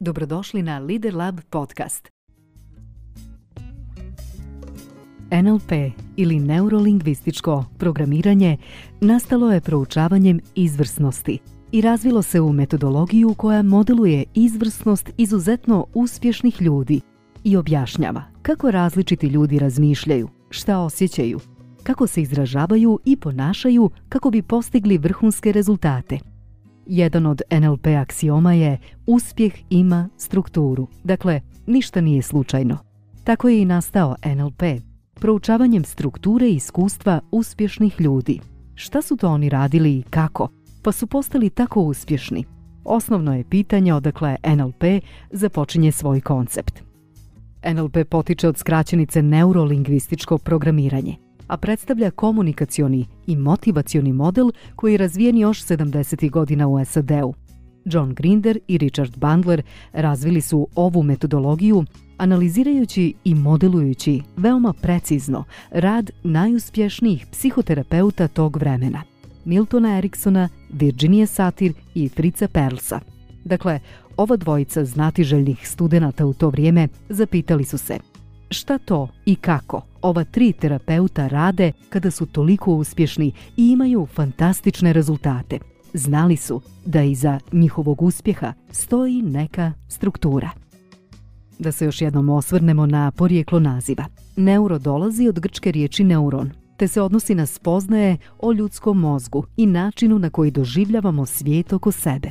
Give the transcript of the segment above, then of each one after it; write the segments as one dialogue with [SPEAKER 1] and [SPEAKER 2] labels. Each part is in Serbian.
[SPEAKER 1] Dobrodošli na Lider Lab podcast. NLP ili neurolingvističko programiranje nastalo je proučavanjem izvrsnosti i razvilo se u metodologiju koja modeluje izvrsnost izuzetno uspješnih ljudi i objašnjava kako različiti ljudi razmišljaju, šta osjećaju, kako se izražavaju i ponašaju kako bi postigli vrhunske rezultate – jedan od NLP aksioma je uspjeh ima strukturu, dakle ništa nije slučajno. Tako je i nastao NLP, proučavanjem strukture i iskustva uspješnih ljudi. Šta su to oni radili i kako, pa su postali tako uspješni? Osnovno je pitanje odakle NLP započinje svoj koncept. NLP potiče od skraćenice neurolingvističko programiranje – a predstavlja komunikacioni i motivacioni model koji je razvijen još 70. godina u SAD-u. John Grinder i Richard Bandler razvili su ovu metodologiju analizirajući i modelujući veoma precizno rad najuspješnijih psihoterapeuta tog vremena Miltona Eriksona, Virginia Satir i Frica Perlsa. Dakle, ova dvojica znatiželjnih studenta u to vrijeme zapitali su se – Šta to i kako ova tri terapeuta rade kada su toliko uspješni i imaju fantastične rezultate? Znali su da iza njihovog uspjeha stoji neka struktura. Da se još jednom osvrnemo na porijeklo naziva. Neuro dolazi od grčke riječi neuron, te se odnosi na spoznaje o ljudskom mozgu i načinu na koji doživljavamo svijet oko sebe.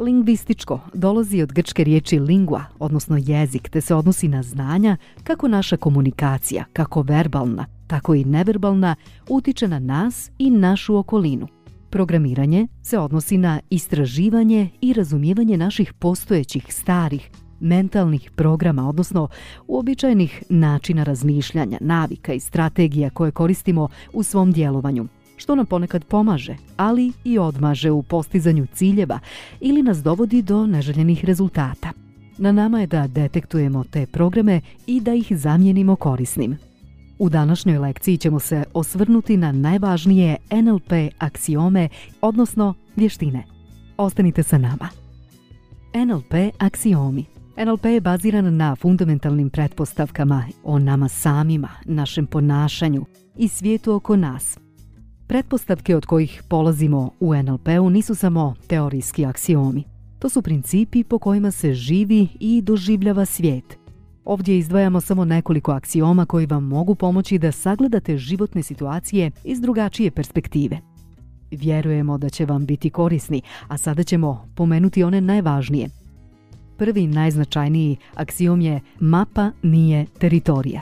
[SPEAKER 1] Lingvističko dolazi od grčke riječi lingua, odnosno jezik, te se odnosi na znanja kako naša komunikacija, kako verbalna, tako i neverbalna, utiče na nas i našu okolinu. Programiranje se odnosi na istraživanje i razumijevanje naših postojećih starih, mentalnih programa, odnosno uobičajenih načina razmišljanja, navika i strategija koje koristimo u svom djelovanju – što nam ponekad pomaže, ali i odmaže u postizanju ciljeva ili nas dovodi do neželjenih rezultata. Na nama je da detektujemo te programe i da ih zamijenimo korisnim. U današnjoj lekciji ćemo se osvrnuti na najvažnije NLP aksiome, odnosno vještine. Ostanite sa nama. NLP aksiomi NLP je baziran na fundamentalnim pretpostavkama o nama samima, našem ponašanju i svijetu oko nas, Pretpostavke od kojih polazimo u NLP-u nisu samo teorijski aksiomi. To su principi po kojima se živi i doživljava svijet. Ovdje izdvajamo samo nekoliko aksioma koji vam mogu pomoći da sagledate životne situacije iz drugačije perspektive. Vjerujemo da će vam biti korisni, a sada ćemo pomenuti one najvažnije. Prvi najznačajniji aksiom je mapa nije teritorija.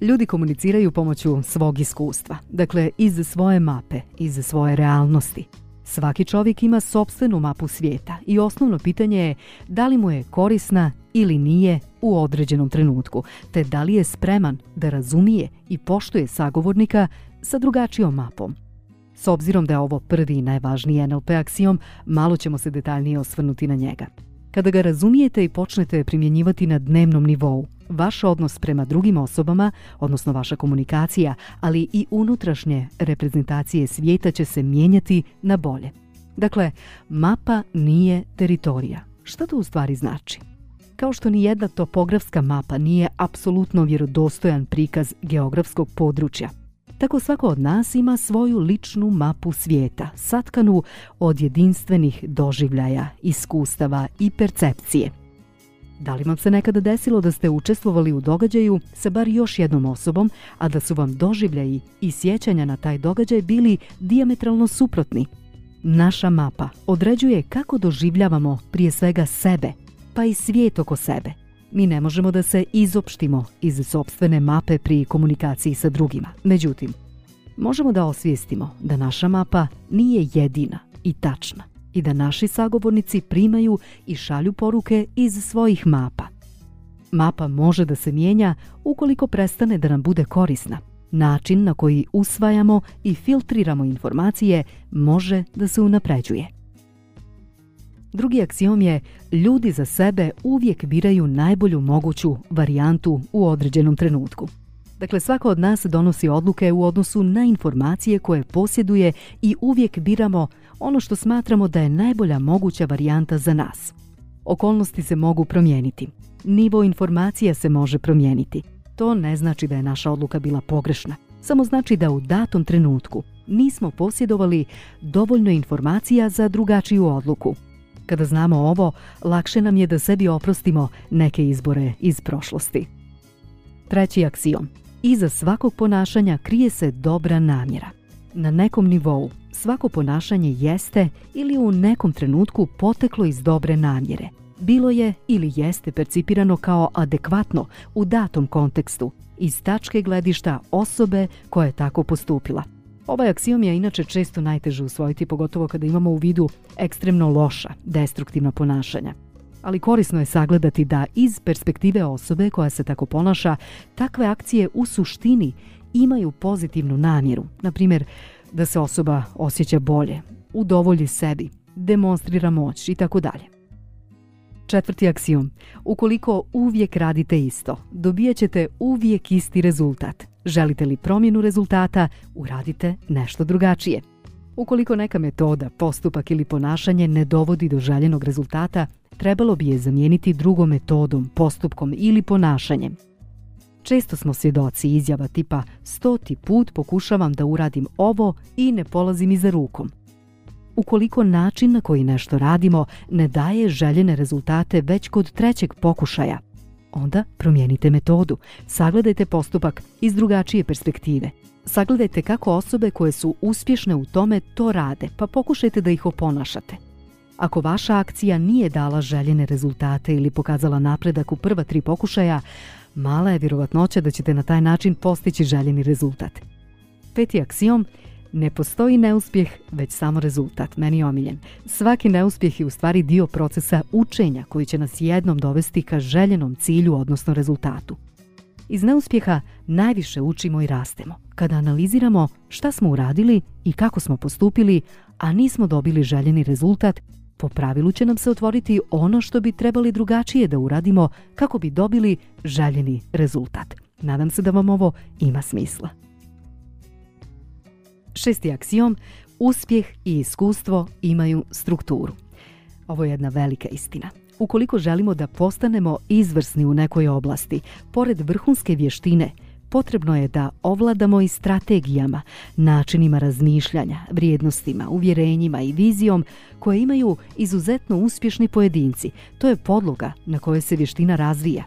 [SPEAKER 1] Ljudi komuniciraju pomoću svog iskustva, dakle iz svoje mape, iz svoje realnosti. Svaki čovjek ima sopstvenu mapu svijeta i osnovno pitanje je da li mu je korisna ili nije u određenom trenutku, te da li je spreman da razumije i poštuje sagovornika sa drugačijom mapom. S obzirom da je ovo prvi i najvažniji NLP aksijom, malo ćemo se detaljnije osvrnuti na njega. Kada ga razumijete i počnete primjenjivati na dnevnom nivou, vaš odnos prema drugim osobama, odnosno vaša komunikacija, ali i unutrašnje reprezentacije svijeta će se mijenjati na bolje. Dakle, mapa nije teritorija. Šta to u stvari znači? Kao što ni jedna topografska mapa nije apsolutno vjerodostojan prikaz geografskog područja, tako svako od nas ima svoju ličnu mapu svijeta, satkanu od jedinstvenih doživljaja, iskustava i percepcije. Da li vam se nekada desilo da ste učestvovali u događaju sa bar još jednom osobom, a da su vam doživljaji i sjećanja na taj događaj bili diametralno suprotni? Naša mapa određuje kako doživljavamo prije svega sebe, pa i svijet oko sebe – mi ne možemo da se izopštimo iz sobstvene mape pri komunikaciji sa drugima. Međutim, možemo da osvijestimo da naša mapa nije jedina i tačna i da naši sagovornici primaju i šalju poruke iz svojih mapa. Mapa može da se mijenja ukoliko prestane da nam bude korisna. Način na koji usvajamo i filtriramo informacije može da se unapređuje. Drugi aksiom je ljudi za sebe uvijek biraju najbolju moguću varijantu u određenom trenutku. Dakle, svako od nas donosi odluke u odnosu na informacije koje posjeduje i uvijek biramo ono što smatramo da je najbolja moguća varijanta za nas. Okolnosti se mogu promijeniti. Nivo informacija se može promijeniti. To ne znači da je naša odluka bila pogrešna. Samo znači da u datom trenutku nismo posjedovali dovoljno informacija za drugačiju odluku. Kada znamo ovo, lakše nam je da sebi oprostimo neke izbore iz prošlosti. Treći aksijom. Iza svakog ponašanja krije se dobra namjera. Na nekom nivou svako ponašanje jeste ili u nekom trenutku poteklo iz dobre namjere. Bilo je ili jeste percipirano kao adekvatno u datom kontekstu, iz tačke gledišta osobe koja je tako postupila – Ovaj aksiom je inače često najteže usvojiti, pogotovo kada imamo u vidu ekstremno loša, destruktivna ponašanja. Ali korisno je sagledati da iz perspektive osobe koja se tako ponaša, takve akcije u suštini imaju pozitivnu namjeru. Na primjer, da se osoba osjeća bolje, udovolji sebi, demonstrira moć i tako dalje. Četvrti aksiom. Ukoliko uvijek radite isto, dobijat ćete uvijek isti rezultat – Želite li promjenu rezultata, uradite nešto drugačije. Ukoliko neka metoda, postupak ili ponašanje ne dovodi do željenog rezultata, trebalo bi je zamijeniti drugom metodom, postupkom ili ponašanjem. Često smo svjedoci izjava tipa stoti put pokušavam da uradim ovo i ne polazi mi za rukom. Ukoliko način na koji nešto radimo ne daje željene rezultate već kod trećeg pokušaja, onda promijenite metodu, sagledajte postupak iz drugačije perspektive. Sagledajte kako osobe koje su uspješne u tome to rade, pa pokušajte da ih oponašate. Ako vaša akcija nije dala željene rezultate ili pokazala napredak u prva tri pokušaja, mala je vjerovatnoća da ćete na taj način postići željeni rezultat. Peti aksijom – ne postoji neuspjeh, već samo rezultat, meni omiljen. Svaki neuspjeh je u stvari dio procesa učenja koji će nas jednom dovesti ka željenom cilju, odnosno rezultatu. Iz neuspjeha najviše učimo i rastemo, kada analiziramo šta smo uradili i kako smo postupili, a nismo dobili željeni rezultat, po pravilu će nam se otvoriti ono što bi trebali drugačije da uradimo kako bi dobili željeni rezultat. Nadam se da vam ovo ima smisla. Šesti aksiom, uspjeh i iskustvo imaju strukturu. Ovo je jedna velika istina. Ukoliko želimo da postanemo izvrsni u nekoj oblasti, pored vrhunske vještine, potrebno je da ovladamo i strategijama, načinima razmišljanja, vrijednostima, uvjerenjima i vizijom koje imaju izuzetno uspješni pojedinci. To je podloga na kojoj se vještina razvija.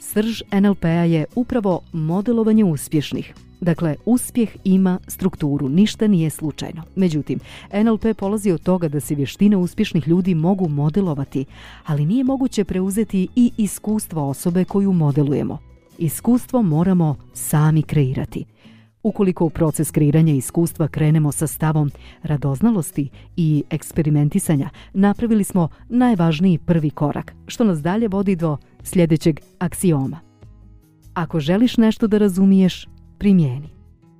[SPEAKER 1] Srž NLP-a je upravo modelovanje uspješnih, Dakle, uspjeh ima strukturu, ništa nije slučajno. Međutim, NLP polazi od toga da se vještine uspješnih ljudi mogu modelovati, ali nije moguće preuzeti i iskustvo osobe koju modelujemo. Iskustvo moramo sami kreirati. Ukoliko u proces kreiranja iskustva krenemo sa stavom radoznalosti i eksperimentisanja, napravili smo najvažniji prvi korak, što nas dalje vodi do sljedećeg aksioma. Ako želiš nešto da razumiješ, primijeni.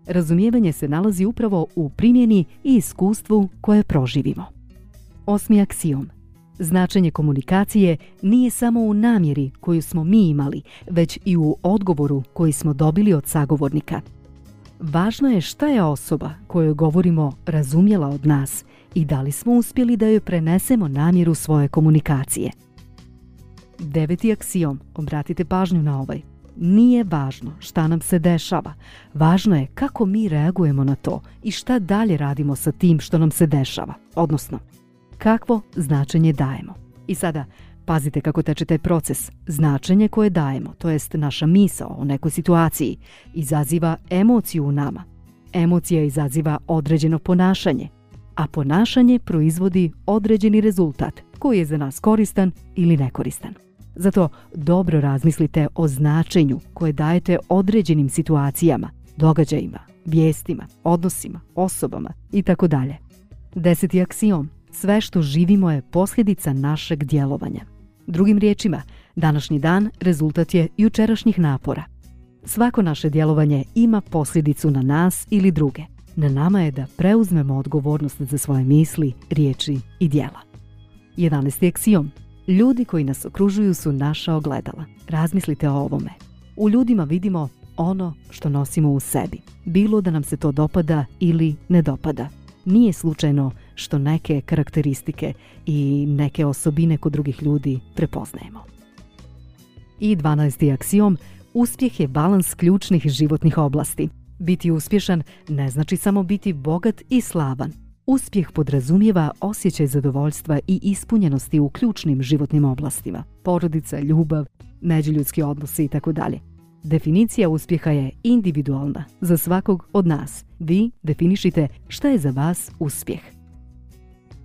[SPEAKER 1] Razumijevanje se nalazi upravo u primjeni i iskustvu koje proživimo. Osmi aksijom. Značenje komunikacije nije samo u namjeri koju smo mi imali, već i u odgovoru koji smo dobili od sagovornika. Važno je šta je osoba kojoj govorimo razumjela od nas i da li smo uspjeli da joj prenesemo namjeru svoje komunikacije. Deveti aksijom, obratite pažnju na ovaj, nije važno šta nam se dešava, važno je kako mi reagujemo na to i šta dalje radimo sa tim što nam se dešava, odnosno kakvo značenje dajemo. I sada, pazite kako teče taj proces. Značenje koje dajemo, to jest naša misa o nekoj situaciji, izaziva emociju u nama. Emocija izaziva određeno ponašanje, a ponašanje proizvodi određeni rezultat koji je za nas koristan ili nekoristan. Zato dobro razmislite o značenju koje dajete određenim situacijama, događajima, vijestima, odnosima, osobama i tako dalje. Deseti aksiom. Sve što živimo je posljedica našeg djelovanja. Drugim riječima, današnji dan rezultat je jučerašnjih napora. Svako naše djelovanje ima posljedicu na nas ili druge. Na nama je da preuzmemo odgovornost za svoje misli, riječi i djela. 11. aksiom, Ljudi koji nas okružuju su naša ogledala. Razmislite o ovome. U ljudima vidimo ono što nosimo u sebi. Bilo da nam se to dopada ili ne dopada. Nije slučajno što neke karakteristike i neke osobine kod drugih ljudi prepoznajemo. I 12. aksiom, uspjeh je balans ključnih životnih oblasti. Biti uspješan ne znači samo biti bogat i slavan. Uspjeh podrazumijeva osjećaj zadovoljstva i ispunjenosti u ključnim životnim oblastima, porodica, ljubav, međuljudski odnosi i tako dalje. Definicija uspjeha je individualna za svakog od nas. Vi definišite šta je za vas uspjeh.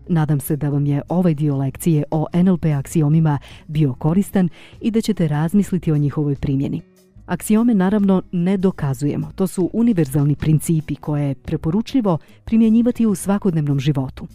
[SPEAKER 1] Nadam se da vam je ovaj dio lekcije o NLP aksiomima bio koristan i da ćete razmisliti o njihovoj primjeni. Aksiome naravno ne dokazujemo, to su univerzalni principi koje je preporučljivo primjenjivati u svakodnevnom životu.